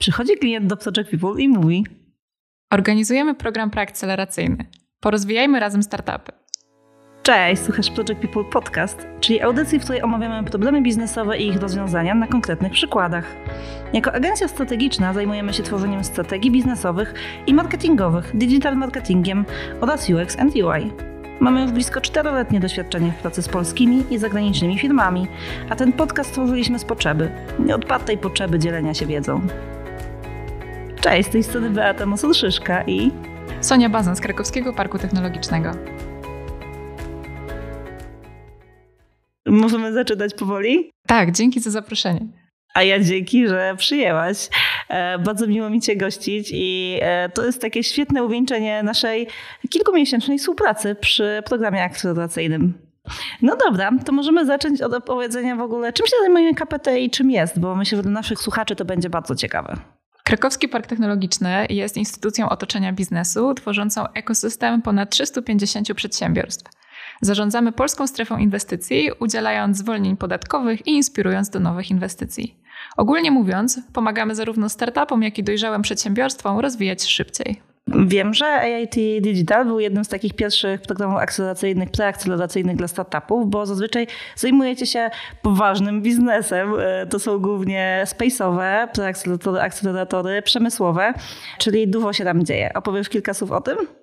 Przychodzi klient do Project People i mówi: Organizujemy program preakceleracyjny. Porozwijajmy razem startupy. Cześć, słuchasz Project People Podcast, czyli audycji, w której omawiamy problemy biznesowe i ich rozwiązania na konkretnych przykładach. Jako agencja strategiczna zajmujemy się tworzeniem strategii biznesowych i marketingowych, digital marketingiem oraz UX and UI. Mamy już blisko czteroletnie doświadczenie w pracy z polskimi i zagranicznymi firmami, a ten podcast stworzyliśmy z potrzeby, nieodpartej potrzeby dzielenia się wiedzą. Cześć, z tej strony Beata Moson-Szyszka i Sonia Bazan z Krakowskiego Parku Technologicznego. Możemy zaczynać powoli? Tak, dzięki za zaproszenie. A ja dzięki, że przyjęłaś. E, bardzo miło mi Cię gościć i e, to jest takie świetne uwieńczenie naszej kilkumiesięcznej współpracy przy programie akceleracyjnym. No dobra, to możemy zacząć od opowiedzenia w ogóle, czym się zajmuje KPT i czym jest, bo myślę, że dla naszych słuchaczy to będzie bardzo ciekawe. Krakowski Park Technologiczny jest instytucją otoczenia biznesu, tworzącą ekosystem ponad 350 przedsiębiorstw. Zarządzamy polską strefą inwestycji, udzielając zwolnień podatkowych i inspirując do nowych inwestycji. Ogólnie mówiąc, pomagamy zarówno startupom, jak i dojrzałym przedsiębiorstwom rozwijać się szybciej. Wiem, że AIT Digital był jednym z takich pierwszych programów akceleracyjnych, preakceleracyjnych dla startupów, bo zazwyczaj zajmujecie się poważnym biznesem. E, to są głównie space'owe, preakceleratory, akceleratory przemysłowe, czyli dużo się tam dzieje. Opowiesz kilka słów o tym?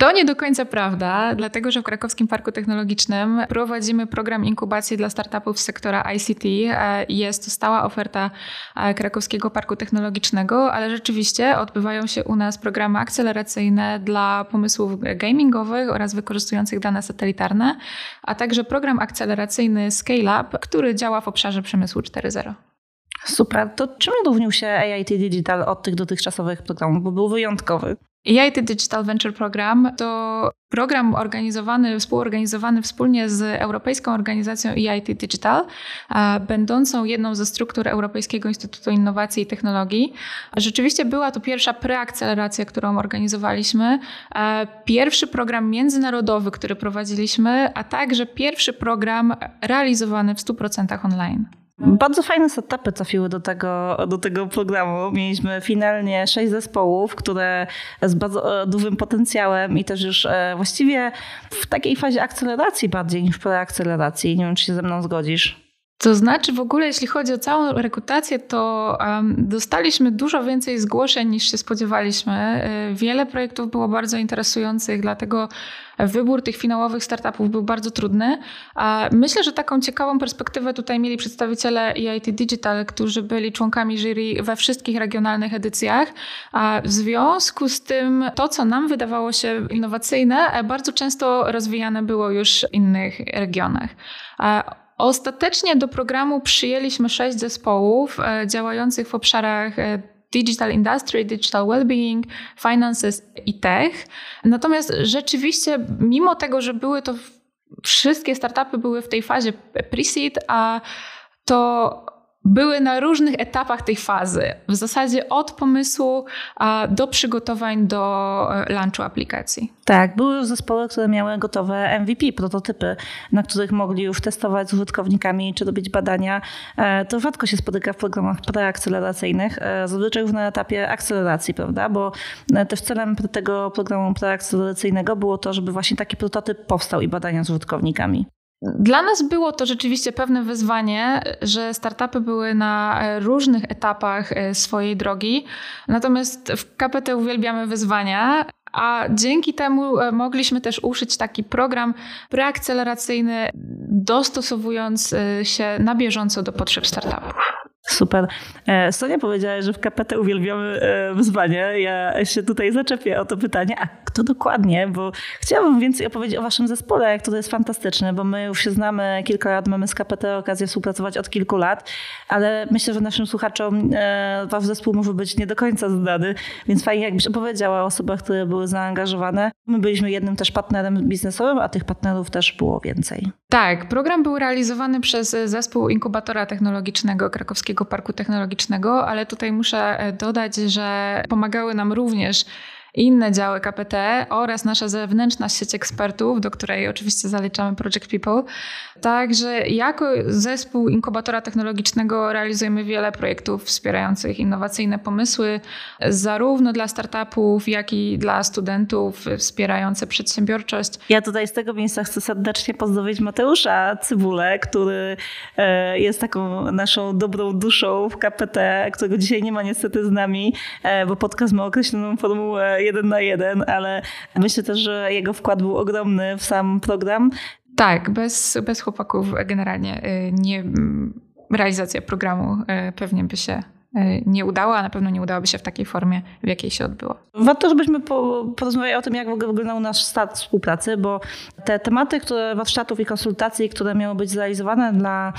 To nie do końca prawda, dlatego że w Krakowskim Parku Technologicznym prowadzimy program inkubacji dla startupów z sektora ICT. E, jest to stała oferta e, Krakowskiego Parku Technologicznego, ale rzeczywiście odbywają się u nas programy akceleracyjne dla pomysłów gamingowych oraz wykorzystujących dane satelitarne, a także program akceleracyjny Scale Up, który działa w obszarze przemysłu 4.0. Super. To czym różnił się AIT Digital od tych dotychczasowych programów, bo był wyjątkowy? EIT Digital Venture Program to program organizowany, współorganizowany wspólnie z Europejską Organizacją EIT Digital, będącą jedną ze struktur Europejskiego Instytutu Innowacji i Technologii. Rzeczywiście była to pierwsza preakceleracja, którą organizowaliśmy, pierwszy program międzynarodowy, który prowadziliśmy, a także pierwszy program realizowany w 100% online. Bardzo fajne setupy trafiły do tego, do tego programu. Mieliśmy finalnie sześć zespołów, które z bardzo e, dużym potencjałem i też już e, właściwie w takiej fazie akceleracji bardziej niż preakceleracji. Nie wiem, czy się ze mną zgodzisz. To znaczy, w ogóle, jeśli chodzi o całą rekrutację, to dostaliśmy dużo więcej zgłoszeń niż się spodziewaliśmy. E, wiele projektów było bardzo interesujących, dlatego wybór tych finałowych startupów był bardzo trudny. Myślę, że taką ciekawą perspektywę tutaj mieli przedstawiciele EIT Digital, którzy byli członkami jury we wszystkich regionalnych edycjach. W związku z tym to, co nam wydawało się innowacyjne, bardzo często rozwijane było już w innych regionach. Ostatecznie do programu przyjęliśmy sześć zespołów e, działających w obszarach e, Digital Industry, Digital Wellbeing, Finances i Tech. Natomiast rzeczywiście, mimo tego, że były to wszystkie startupy były w tej fazie pre-seed, a to były na różnych etapach tej fazy. W zasadzie od pomysłu do przygotowań do e, launchu aplikacji. Tak, były już zespoły, które miały gotowe MVP, prototypy, na których mogli już testować z użytkownikami czy robić badania. E, to rzadko się spotyka w programach preakceleracyjnych, e, zazwyczaj już na etapie akceleracji, prawda? Bo też celem tego programu preakceleracyjnego było to, żeby właśnie taki prototyp powstał i badania z użytkownikami. Dla nas było to rzeczywiście pewne wyzwanie, że startupy były na różnych etapach e, swojej drogi. Natomiast w KPT uwielbiamy wyzwania, a dzięki temu e, mogliśmy też uszyć taki program preakceleracyjny, dostosowując e, się na bieżąco do potrzeb startupów. Super. E, Sonia powiedziała, że w KPT uwielbiamy e, wyzwanie. Ja się tutaj zaczepię o to pytanie. A kto dokładnie? Bo chciałabym więcej opowiedzieć o waszym zespole, który jest fantastyczny, bo my już się znamy kilka lat, mamy z KPT okazję współpracować od kilku lat, ale myślę, że naszym słuchaczom e, wasz zespół może być nie do końca znany, więc fajnie jakbyś opowiedziała o osobach, które były zaangażowane. My byliśmy jednym też partnerem biznesowym, a tych partnerów też było więcej. Tak, program był realizowany przez zespół inkubatora technologicznego Krakowskiego Parku Technologicznego, ale tutaj muszę e, dodać, że pomagały nam również inne działy KPT oraz nasza zewnętrzna sieć ekspertów, do której oczywiście zaliczamy Project People. Także jako zespół inkubatora technologicznego realizujemy wiele projektów wspierających innowacyjne pomysły, zarówno dla startupów, jak i dla studentów, wspierające przedsiębiorczość. Ja tutaj z tego miejsca chcę serdecznie pozdrowić Mateusza Cybulę, który e, jest taką naszą dobrą duszą w KPT, którego dzisiaj nie ma niestety z nami, e, bo podcast ma określoną formułę jeden na jeden, ale myślę też, że jego wkład był ogromny w sam program. Tak, bez, bez chłopaków generalnie y, nie, realizacja programu y, pewnie by się nie udała, a na pewno nie udałaby się w takiej formie, w jakiej się odbyło. Warto, żebyśmy porozmawiali o tym, jak w ogóle wyglądał nasz start współpracy, bo te tematy które, warsztatów i konsultacji, które miały być zrealizowane dla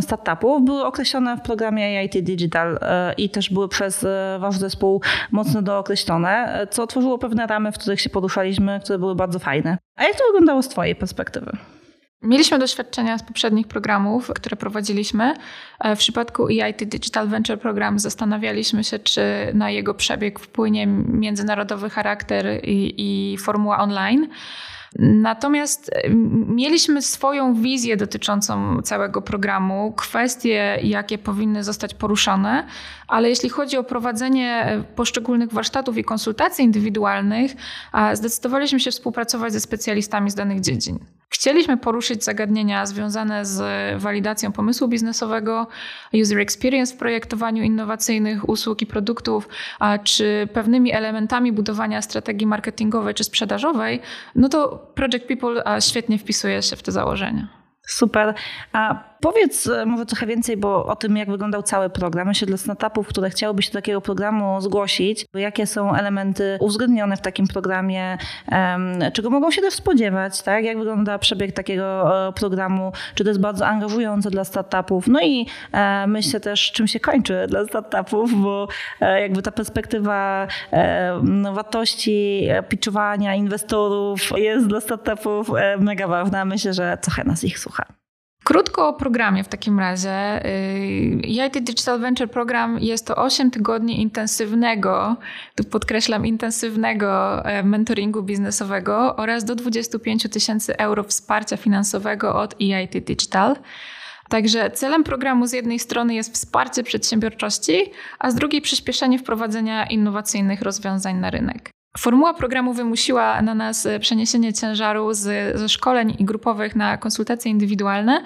startupów, były określone w programie AIT Digital i też były przez wasz zespół mocno dookreślone, co otworzyło pewne ramy, w których się poruszaliśmy, które były bardzo fajne. A jak to wyglądało z twojej perspektywy? Mieliśmy doświadczenia z poprzednich programów, które prowadziliśmy. E, w przypadku EIT Digital Venture Program zastanawialiśmy się, czy na jego przebieg wpłynie międzynarodowy charakter i, i formuła online. Natomiast mieliśmy swoją wizję dotyczącą całego programu, kwestie, jakie powinny zostać poruszone, ale jeśli chodzi o prowadzenie poszczególnych warsztatów i konsultacji indywidualnych, zdecydowaliśmy się współpracować ze specjalistami z danych dziedzin. Chcieliśmy poruszyć zagadnienia związane z walidacją pomysłu biznesowego, user experience w projektowaniu innowacyjnych usług i produktów, czy pewnymi elementami budowania strategii marketingowej czy sprzedażowej, no to Project People świetnie wpisuje się w te założenia. Super. A Powiedz e, może trochę więcej bo o tym, jak wyglądał cały program. Myślę, dla startupów, które chciałyby się do takiego programu zgłosić, jakie są elementy uwzględnione w takim programie, czego mogą się też spodziewać, tak? jak wygląda przebieg takiego e, programu, czy to jest bardzo angażujące dla startupów. No i e, myślę też, czym się kończy dla startupów, bo jakby ta perspektywa wartości pitchowania inwestorów jest dla startupów mega ważna. Myślę, że trochę nas ich słucha. Krótko o programie w takim razie. EIT y, Digital Venture Program jest to 8 tygodni intensywnego, tu podkreślam intensywnego e, mentoringu biznesowego oraz do 25 tysięcy euro wsparcia finansowego od EIT Digital. Także celem programu z jednej strony jest wsparcie przedsiębiorczości, a z drugiej przyspieszenie wprowadzenia innowacyjnych rozwiązań na rynek. Formuła programu wymusiła na nas przeniesienie ciężaru z, ze szkoleń i grupowych na konsultacje indywidualne,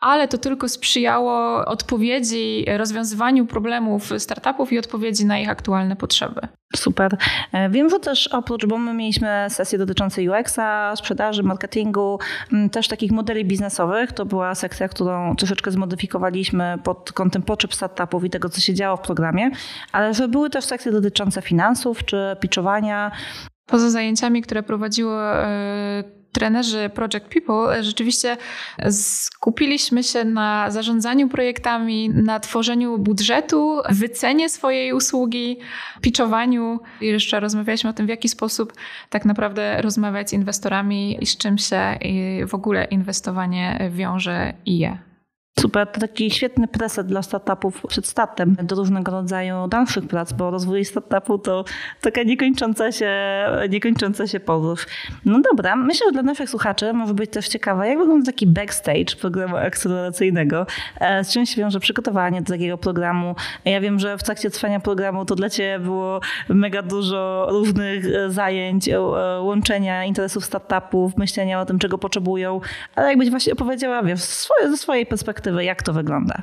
ale to tylko sprzyjało odpowiedzi, rozwiązywaniu problemów startupów i odpowiedzi na ich aktualne potrzeby. Super. E, wiem, że też oprócz, bo my mieliśmy sesje dotyczące UX-a, sprzedaży, marketingu, też takich modeli biznesowych. To była sekcja, którą troszeczkę zmodyfikowaliśmy pod kątem potrzeb startupów i tego, co się działo w programie, ale że były też sekcje dotyczące finansów czy pitchowania. Poza zajęciami, które prowadziło e, trenerzy Project People rzeczywiście skupiliśmy się na zarządzaniu projektami, na tworzeniu budżetu, wycenie swojej usługi, pitchowaniu i jeszcze rozmawialiśmy o tym, w jaki sposób tak naprawdę rozmawiać z inwestorami i z czym się w ogóle inwestowanie wiąże i je. Super, to taki świetny preset dla startupów przed startem do różnego rodzaju dalszych prac, bo rozwój startupu to taka niekończąca się, niekończąca się podróż. No dobra, myślę, że dla naszych słuchaczy może być też ciekawe, jak wygląda taki backstage programu akceleracyjnego, e, z czym się wiąże przygotowanie do takiego programu. Ja wiem, że w trakcie trwania programu to dla Ciebie było mega dużo różnych e, zajęć, e, łączenia interesów startupów, myślenia o tym, czego potrzebują, ale jakbyś właśnie opowiedziała wiesz, ze swojej perspektywy, perspektywy, jak to wygląda?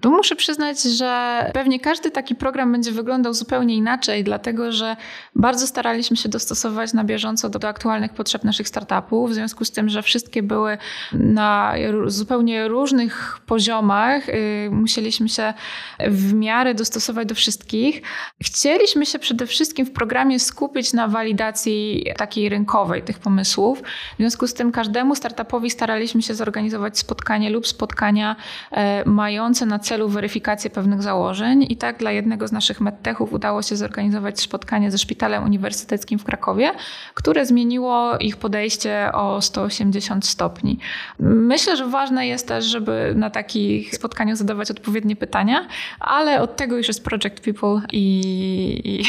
Tu muszę przyznać, że pewnie każdy taki program będzie wyglądał zupełnie inaczej, dlatego że bardzo staraliśmy się dostosować na bieżąco do, do, aktualnych potrzeb naszych startupów, w związku z tym, że wszystkie były na zupełnie różnych poziomach. Yy, musieliśmy się w miarę dostosować do wszystkich. Chcieliśmy się przede wszystkim w programie skupić na walidacji takiej rynkowej tych pomysłów. W związku z tym każdemu startupowi staraliśmy się zorganizować spotkanie lub spotkania yy, mające na celu weryfikację pewnych założeń i tak dla jednego z naszych medtechów udało się zorganizować spotkanie ze Szpitalem Uniwersyteckim w Krakowie, które zmieniło ich podejście o 180 stopni. Myślę, że ważne jest też, żeby na takich spotkaniach zadawać odpowiednie pytania, ale od tego już jest Project People i,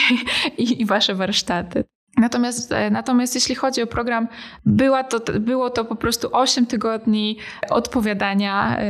i, i wasze warsztaty. Natomiast, e, natomiast jeśli chodzi o program, była to, było to po prostu 8 tygodni odpowiadania e,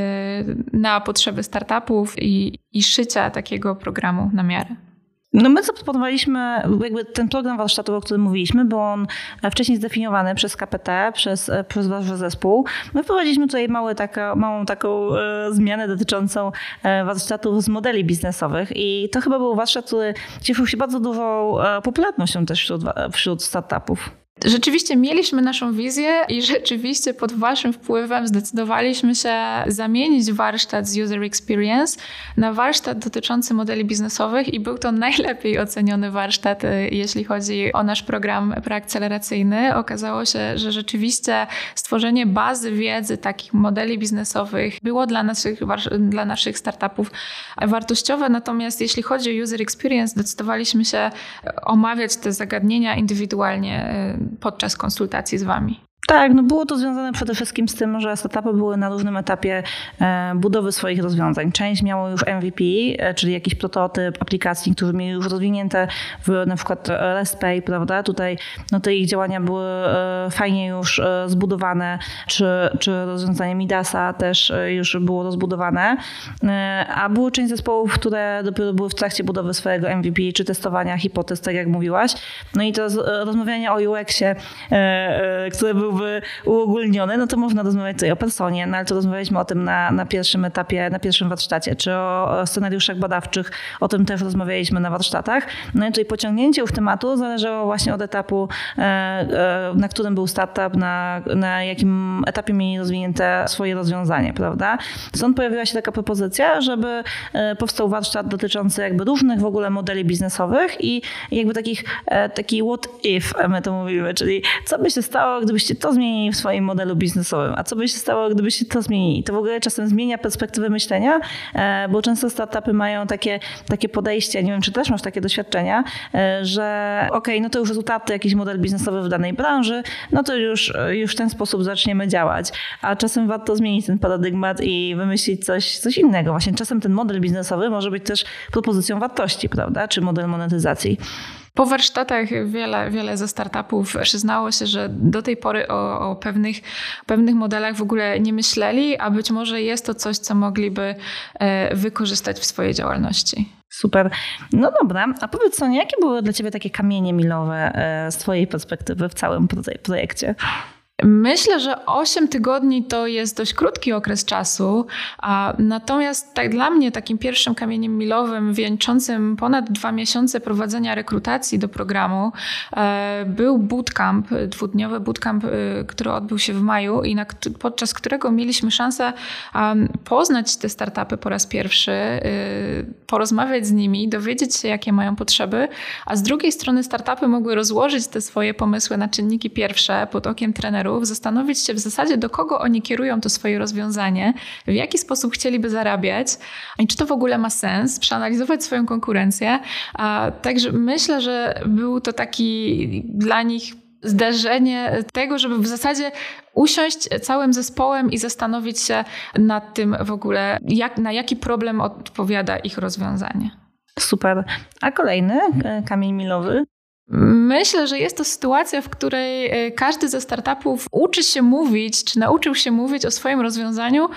na potrzeby startupów i, i szycia takiego programu na miarę. No my zaproponowaliśmy jakby ten program warsztatowy, o którym mówiliśmy, był on wcześniej zdefiniowany przez KPT, przez, przez wasz zespół. My wprowadziliśmy tutaj małe taka, małą taką e, zmianę dotyczącą e, warsztatów z modeli biznesowych i to chyba był warsztat, który cieszył się bardzo dużą e, popularnością też wśród, wśród startupów. Rzeczywiście mieliśmy naszą wizję i rzeczywiście pod Waszym wpływem zdecydowaliśmy się zamienić warsztat z User Experience na warsztat dotyczący modeli biznesowych i był to najlepiej oceniony warsztat, y, jeśli chodzi o nasz program preakceleracyjny. Okazało się, że rzeczywiście stworzenie bazy wiedzy takich modeli biznesowych było dla naszych, dla naszych startupów wartościowe, natomiast jeśli chodzi o User Experience, zdecydowaliśmy się omawiać te zagadnienia indywidualnie y, podczas konsultacji z Wami? Tak, no było to związane przede wszystkim z tym, że startupy były na różnym etapie e, budowy swoich rozwiązań. Część miało już MVP, e, czyli jakiś prototyp aplikacji, które mieli już rozwinięte w na przykład REST-Pay, prawda? Tutaj no, te ich działania były e, fajnie już zbudowane, czy, czy rozwiązanie Midasa też już było rozbudowane, a było część zespołów, które dopiero były w trakcie budowy swojego MVP, czy testowania hipotez, tak jak mówiłaś. No i to rozmawianie o UX-ie, które były byłby uogólniony, no to można rozmawiać tutaj o personie, no ale to rozmawialiśmy o tym na, na pierwszym etapie, na pierwszym warsztacie, czy o, o scenariuszach badawczych, o tym też rozmawialiśmy na warsztatach. No i tutaj pociągnięcie już tematu zależało właśnie od etapu, e, e, na którym był startup, na, na jakim etapie mieli rozwinięte swoje rozwiązanie, prawda? Stąd pojawiła się taka propozycja, żeby e, powstał warsztat dotyczący jakby różnych w ogóle modeli biznesowych i jakby takich, taki what if, my to mówimy, czyli co by się stało, gdybyście to zmienili w swoim modelu biznesowym, a co by się stało, gdybyście to zmienili. To w ogóle czasem zmienia perspektywę myślenia, e, bo często startupy mają takie, takie podejście, nie wiem, czy też masz takie doświadczenia, e, że okej, okay, no to już rezultaty, jakiś model biznesowy w danej branży, no to już, już w ten sposób zaczniemy działać. A czasem warto zmienić ten paradygmat i wymyślić coś, coś innego. Właśnie czasem ten model biznesowy może być też propozycją wartości, prawda, czy model monetyzacji. Po warsztatach wiele, wiele ze startupów przyznało się, że do tej pory o, o, pewnych, pewnych modelach w ogóle nie myśleli, a być może jest to coś, co mogliby e, wykorzystać w swojej działalności. Super. No dobra, a powiedz Sonia, jakie były dla Ciebie takie kamienie milowe e, z Twojej perspektywy w całym projekcie? Myślę, że 8 tygodni to jest dość krótki okres czasu, a natomiast tak dla mnie takim pierwszym kamieniem milowym wieńczącym ponad dwa miesiące prowadzenia rekrutacji do programu e, był bootcamp, dwudniowy bootcamp, e, który odbył się w maju i podczas którego mieliśmy szansę poznać te startupy po raz pierwszy, e, porozmawiać z nimi, dowiedzieć się jakie mają potrzeby, a z drugiej strony startupy mogły rozłożyć te swoje pomysły na czynniki pierwsze pod okiem trenerów zastanowić się w zasadzie, do kogo oni kierują to swoje rozwiązanie, w jaki sposób chcieliby zarabiać i czy to w ogóle ma sens, przeanalizować swoją konkurencję. Także myślę, że był to taki dla nich zdarzenie tego, żeby w zasadzie usiąść całym zespołem i zastanowić się nad tym w ogóle, jak, na jaki problem odpowiada ich rozwiązanie. Super. A kolejny kamień milowy? Myślę, że jest to sytuacja, w której e, każdy ze startupów uczy się mówić, czy nauczył się mówić o swoim rozwiązaniu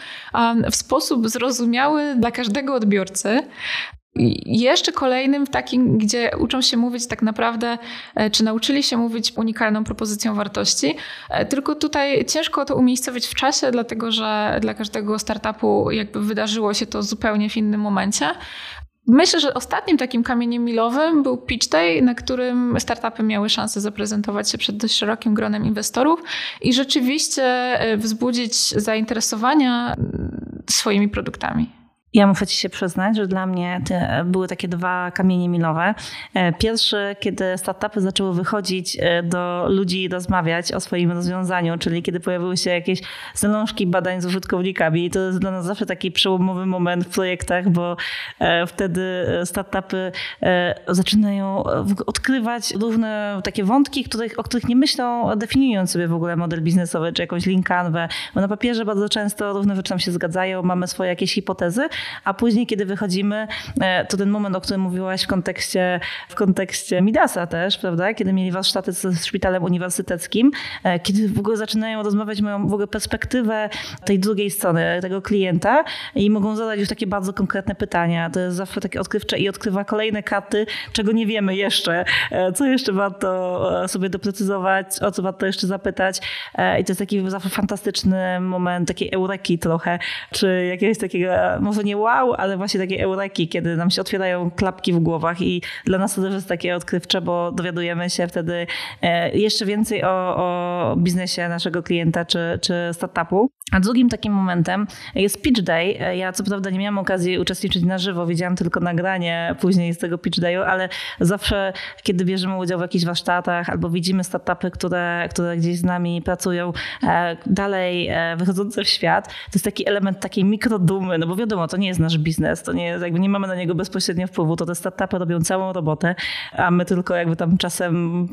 w sposób zrozumiały dla każdego odbiorcy. I jeszcze kolejnym takim, gdzie uczą się mówić tak naprawdę, e, czy nauczyli się mówić unikalną propozycją wartości. E, tylko tutaj ciężko to umiejscowić w czasie, dlatego że dla każdego startupu jakby wydarzyło się to zupełnie w innym momencie. Myślę, że ostatnim takim kamieniem milowym był Pitch Day, na którym startupy miały szansę zaprezentować się przed dość szerokim gronem inwestorów i rzeczywiście e, wzbudzić zainteresowania mm, swoimi produktami. Ja muszę Ci się przyznać, że dla mnie były takie dwa kamienie milowe. E, pierwszy, kiedy startupy zaczęły wychodzić e, do ludzi i rozmawiać o swoim rozwiązaniu, czyli kiedy pojawiły się jakieś zalążki badań z użytkownikami. I to jest dla nas zawsze taki przełomowy moment w projektach, bo e, wtedy startupy zaczynają odkrywać różne takie wątki, których, o których nie myślą, definiując sobie w ogóle model biznesowy czy jakąś linkanwę. Bo na papierze bardzo często różne rzeczy nam się zgadzają, mamy swoje jakieś hipotezy, a później, kiedy wychodzimy, e, to ten moment, o którym mówiłaś w kontekście, w kontekście Midasa też, prawda, kiedy mieli warsztaty z szpitalem uniwersyteckim, e, kiedy w ogóle zaczynają rozmawiać, mają w ogóle perspektywę tej drugiej strony, tego klienta i mogą zadać już takie bardzo konkretne pytania. To jest zawsze takie odkrywcze i odkrywa kolejne karty, czego nie wiemy jeszcze, e, co jeszcze warto sobie doprecyzować, o co warto jeszcze zapytać. I to jest taki zawsze fantastyczny moment takiej eureki trochę, czy jakiegoś takiego, może nie wow, ale właśnie takiej eureki, kiedy nam się otwierają klapki w głowach i dla nas to też jest takie odkrywcze, bo dowiadujemy się wtedy e, jeszcze więcej o, o biznesie naszego klienta czy, czy startupu. A drugim takim momentem jest Pitch Day. E, ja co prawda nie miałam okazji uczestniczyć na żywo, widziałam tylko nagranie później z tego Pitch Dayu, ale zawsze, kiedy bierzemy udział w jakichś warsztatach albo widzimy startupy, które, które gdzieś z nami pracują, e, dalej wychodzące w świat, to jest taki element takiej mikrodumy, no bo wiadomo, to nie jest nasz biznes, to nie jakby nie mamy na niego bezpośrednio wpływu, to te startupy robią całą robotę, a my tylko jakby tam czasem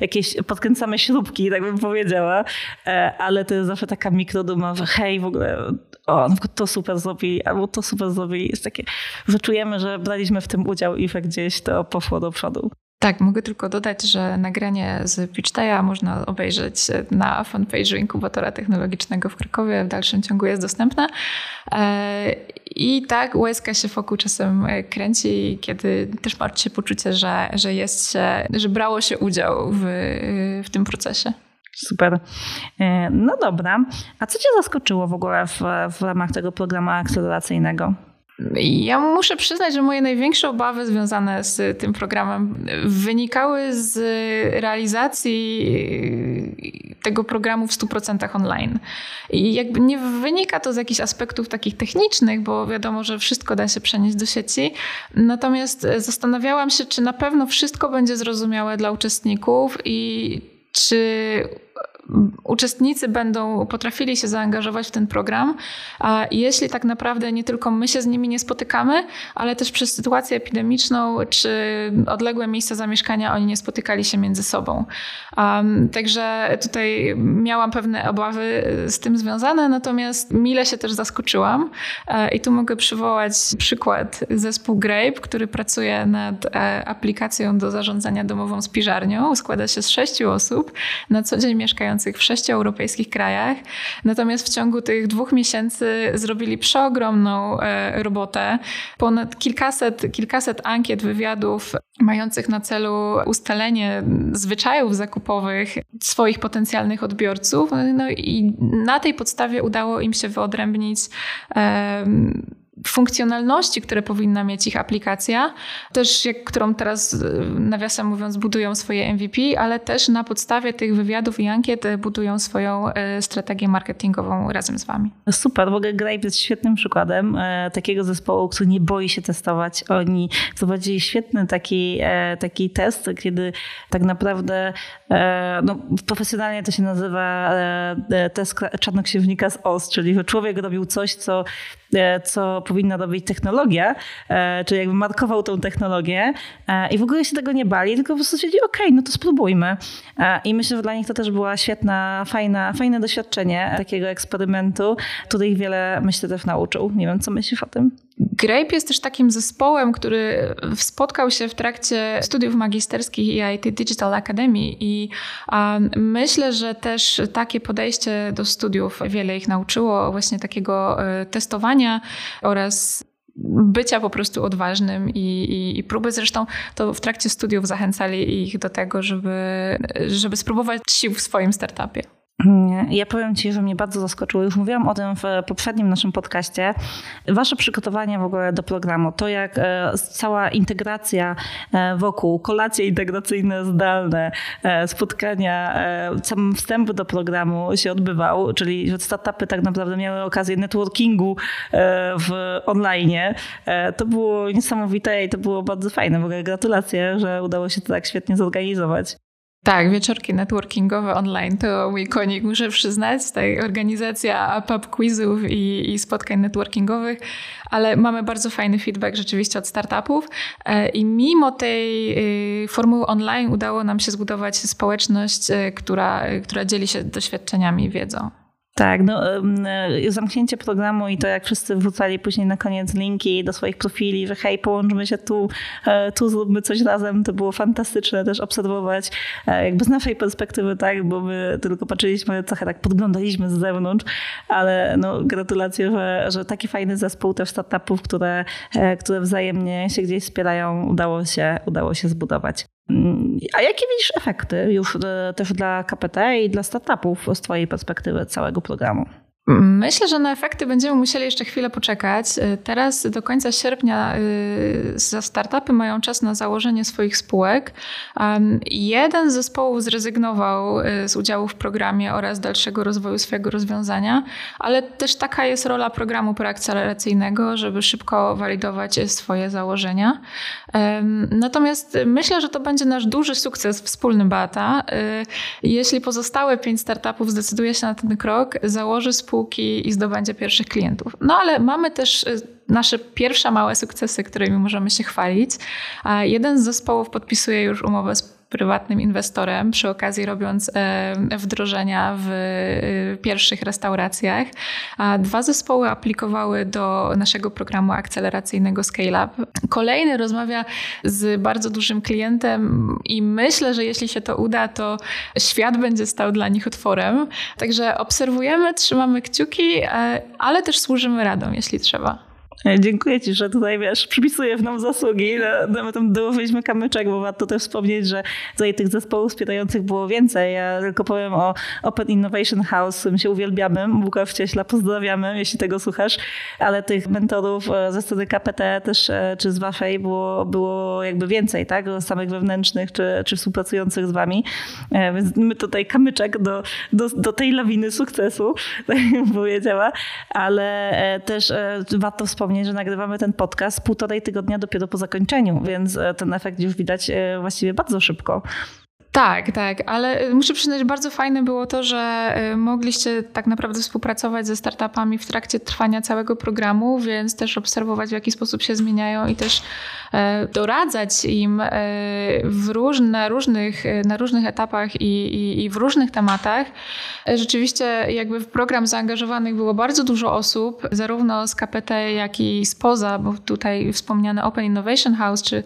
jakieś podkręcamy śrubki, tak bym powiedziała, e, ale to jest zawsze taka mikroduma, że hej, w ogóle o, to super zrobili, albo to super zrobili. Jest takie, że czujemy, że braliśmy w tym udział i gdzieś to poszło do przodu. Tak, mogę tylko dodać, że nagranie z PitchTaya można obejrzeć na fanpage'u Inkubatora Technologicznego w Krakowie. W dalszym ciągu jest dostępne. E, I tak łezka się wokół czasem kręci, kiedy też ma się poczucie, że, że, jest się, że brało się udział w, w tym procesie. Super. E, no dobra. A co Cię zaskoczyło w ogóle w, w ramach tego programu akceleracyjnego? Ja muszę przyznać, że moje największe obawy związane z tym programem wynikały z realizacji tego programu w 100% online. I jakby nie wynika to z jakichś aspektów takich technicznych, bo wiadomo, że wszystko da się przenieść do sieci. Natomiast zastanawiałam się, czy na pewno wszystko będzie zrozumiałe dla uczestników i czy uczestnicy będą potrafili się zaangażować w ten program, a jeśli tak naprawdę nie tylko my się z nimi nie spotykamy, ale też przez sytuację epidemiczną czy odległe miejsca zamieszkania oni nie spotykali się między sobą. Um, także tutaj miałam pewne obawy z tym związane, natomiast mile się też zaskoczyłam e, i tu mogę przywołać przykład zespół Grape, który pracuje nad e, aplikacją do zarządzania domową spiżarnią. Składa się z sześciu osób, na co dzień mieszkają w sześciu europejskich krajach. Natomiast w ciągu tych dwóch miesięcy zrobili przeogromną e, robotę. Ponad kilkaset, kilkaset ankiet, wywiadów mających na celu ustalenie zwyczajów zakupowych swoich potencjalnych odbiorców. No i na tej podstawie udało im się wyodrębnić funkcjonalności, które powinna mieć ich aplikacja, też jak, którą teraz e, nawiasem mówiąc budują swoje MVP, ale też na podstawie tych wywiadów i ankiet e, budują swoją e, strategię marketingową razem z wami. Super, w ogóle Grape jest świetnym przykładem takiego zespołu, który nie boi się testować. Oni prowadzili świetny taki, taki test, kiedy tak naprawdę no, profesjonalnie to się nazywa test czarnoksiężnika z OS, czyli że człowiek robił coś, co E, co powinna robić technologia, e, czyli jakby markował tą technologię e, i w ogóle się tego nie bali, tylko po prostu stwierdzili, okej, okay, no to spróbujmy. I myślę, że dla nich to też była świetna, fajna, fajne doświadczenie takiego eksperymentu, który ich wiele, myślę, też nauczył. Nie wiem, co myślisz o tym? Grape jest też takim zespołem, który spotkał się w trakcie studiów magisterskich EIT Digital Academy i myślę, że też takie podejście do studiów wiele ich nauczyło, właśnie takiego y, testowania oraz bycia po prostu odważnym i, i, i, próby. Zresztą to w trakcie studiów zachęcali ich do tego, żeby, żeby spróbować sił w swoim startupie. Ja powiem Ci, że mnie bardzo zaskoczyło. Już mówiłam o tym w poprzednim naszym podcaście. Wasze przygotowanie w ogóle do programu, to jak e, cała integracja e, wokół, kolacje integracyjne zdalne, e, spotkania, sam wstęp do programu się odbywał, czyli startupy tak naprawdę miały okazję networkingu w online. To było niesamowite i to było bardzo fajne. W ogóle gratulacje, że udało się to tak świetnie zorganizować. Tak, wieczorki networkingowe online to mój konik, muszę przyznać. Tutaj organizacja pub quizów i, i, spotkań networkingowych, ale mamy bardzo fajny feedback rzeczywiście od startupów e, i mimo tej y, formuły online udało nam się zbudować społeczność, e, która, która dzieli się doświadczeniami i wiedzą. Tak, no, zamknięcie programu i to, jak wszyscy wrzucali później na koniec linki do swoich profili, że hej, połączmy się tu, e, tu zróbmy coś razem, to było fantastyczne też obserwować, e, jakby z naszej perspektywy, tak, bo my tylko patrzyliśmy, trochę tak podglądaliśmy z zewnątrz, ale no, gratulacje, że, że taki fajny zespół też startupów, które, e, które wzajemnie się gdzieś wspierają, udało się, udało się zbudować. A jakie widzisz efekty już też dla KPT i dla startupów z Twojej perspektywy całego programu? Myślę, że na efekty będziemy musieli jeszcze chwilę poczekać. Y, teraz do końca sierpnia y, startupy mają czas na założenie swoich spółek. Jeden z zespołów zrezygnował y, z udziału w programie oraz dalszego rozwoju swojego rozwiązania, ale też taka jest rola programu preakceleracyjnego, żeby szybko walidować swoje założenia. Natomiast myślę, że to będzie nasz duży sukces wspólny Bata. Jeśli pozostałe pięć startupów zdecyduje się na ten krok, założy spółkę spółki i zdobędzie pierwszych klientów. No ale mamy też y, nasze pierwsze małe sukcesy, którymi możemy się chwalić. Jeden z zespołów podpisuje już umowę z prywatnym inwestorem, przy okazji robiąc e, wdrożenia w e, pierwszych restauracjach. Dwa zespoły aplikowały do naszego programu akceleracyjnego Scale Up. Kolejny rozmawia z bardzo dużym klientem i myślę, że jeśli się to uda, to świat będzie stał dla nich otworem. Także obserwujemy, trzymamy kciuki, e, ale też służymy radą, jeśli trzeba. Dziękuję Ci, że tutaj wiesz, przypisujesz nam zasługi. No, my tam dołożyliśmy kamyczek, bo warto też wspomnieć, że tutaj tych zespołów wspierających było więcej. Ja tylko powiem o Open Innovation House, którym się uwielbiamy. Łukasz Cieśla, pozdrawiamy, jeśli tego słuchasz. Ale tych mentorów e, ze strony KPT też, e, czy z Waszej było, było jakby więcej, tak? Samych wewnętrznych, czy, czy współpracujących z Wami. E, więc my tutaj kamyczek do, do, do tej lawiny sukcesu, tak bym powiedziała. Ale też warto wspomnieć, wspomnieć, że nagrywamy ten podcast półtorej tygodnia dopiero po zakończeniu, więc e, ten efekt już widać e, właściwie bardzo szybko. Tak, tak, ale muszę przyznać, bardzo fajne było to, że e, mogliście tak naprawdę współpracować ze startupami w trakcie trwania całego programu, więc też obserwować, w jaki sposób się zmieniają i też E, doradzać im e, w różnych, e, na różnych etapach i, i, i w różnych tematach. Rzeczywiście jakby w program zaangażowanych było bardzo dużo osób, zarówno z KPT, jak i spoza, bo tutaj wspomniany Open Innovation House, czy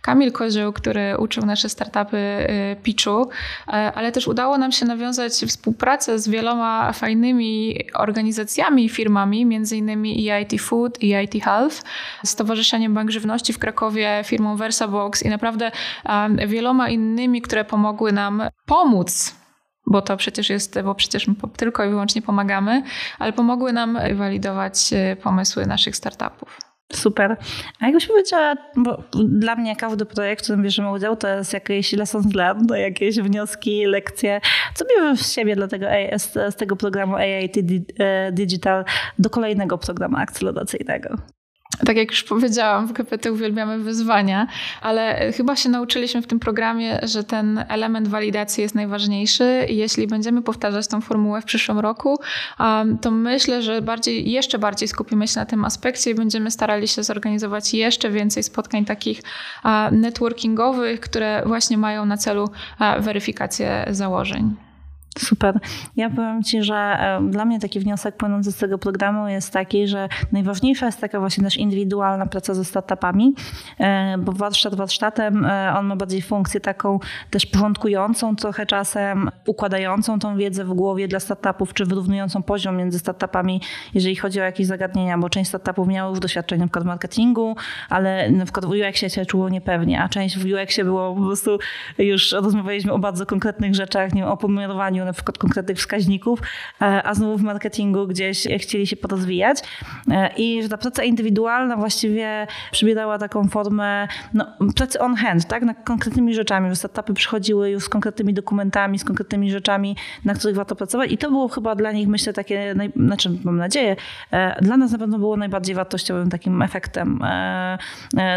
Kamil Kozioł, który uczył nasze startupy pitchu, ale też udało nam się nawiązać współpracę z wieloma fajnymi organizacjami i firmami, między innymi EIT Food, EIT Health, Stowarzyszeniem Bank Żywności w Krakowie, firmą VersaBox i naprawdę wieloma innymi, które pomogły nam pomóc bo to przecież jest, bo przecież tylko i wyłącznie pomagamy, ale pomogły nam walidować e, pomysły naszych startupów. Super. A jakbyś powiedziała, bo dla mnie każdy projekt, w którym bierzemy udział, to jest jakieś lessons learned, jakieś wnioski, lekcje. Co bierzesz z siebie dla tego, z, z tego programu AIT e, Digital do kolejnego programu akceleracyjnego? Tak jak już powiedziałam, w KPT uwielbiamy wyzwania, ale chyba się nauczyliśmy w tym programie, że ten element walidacji jest najważniejszy. Jeśli będziemy powtarzać tą formułę w przyszłym roku, to myślę, że bardziej, jeszcze bardziej skupimy się na tym aspekcie i będziemy starali się zorganizować jeszcze więcej spotkań takich networkingowych, które właśnie mają na celu weryfikację założeń. Super. Ja powiem Ci, że e, dla mnie taki wniosek płynący z tego programu jest taki, że najważniejsza jest taka właśnie też indywidualna praca ze startupami, e, bo warsztat warsztatem, e, on ma bardziej funkcję taką też porządkującą trochę czasem, układającą tą wiedzę w głowie dla startupów, czy wyrównującą poziom między startupami, jeżeli chodzi o jakieś zagadnienia, bo część startupów miało już doświadczenie w marketingu, ale w UX-ie się czuło niepewnie, a część w UX-ie było po prostu, już rozmawialiśmy o bardzo konkretnych rzeczach, nie wiem, o pomiarowaniu na przykład konkretnych wskaźników, e, a znowu w marketingu gdzieś chcieli się porozwijać. E, I że ta praca indywidualna właściwie przybierała taką formę no, pracy on hand, tak? nad konkretnymi rzeczami, że startupy przychodziły już z konkretnymi dokumentami, z konkretnymi rzeczami, na których warto pracować i to było chyba dla nich, myślę, takie, naj... znaczy mam nadzieję, e, dla nas na pewno było najbardziej wartościowym takim efektem.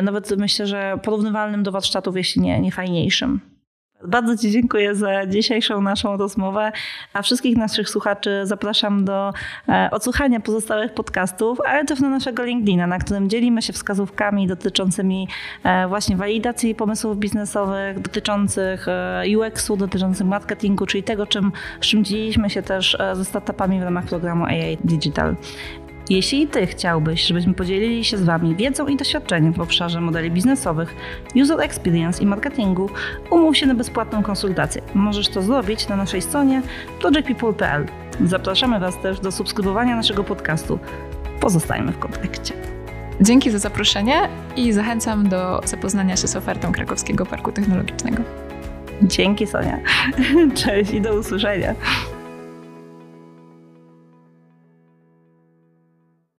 Nawet myślę, że porównywalnym do warsztatów, jeśli nie, nie fajniejszym. Bardzo Ci dziękuję za dzisiejszą naszą rozmowę, a wszystkich naszych słuchaczy zapraszam do e, odsłuchania pozostałych podcastów, ale też na naszego LinkedIna, na którym dzielimy się wskazówkami dotyczącymi e, właśnie walidacji pomysłów biznesowych, dotyczących e, UX-u, dotyczących marketingu, czyli tego, czym, czym dzieliliśmy się też ze startupami w ramach programu AI Digital. Jeśli Ty chciałbyś, żebyśmy podzielili się z Wami wiedzą i doświadczeniem w obszarze modeli biznesowych, user experience i marketingu, umów się na bezpłatną konsultację. Możesz to zrobić na naszej stronie projectpeople.pl. Zapraszamy Was też do subskrybowania naszego podcastu. Pozostajmy w kontakcie. Dzięki za zaproszenie i zachęcam do zapoznania się z ofertą Krakowskiego Parku Technologicznego. Dzięki Sonia. Cześć i do usłyszenia.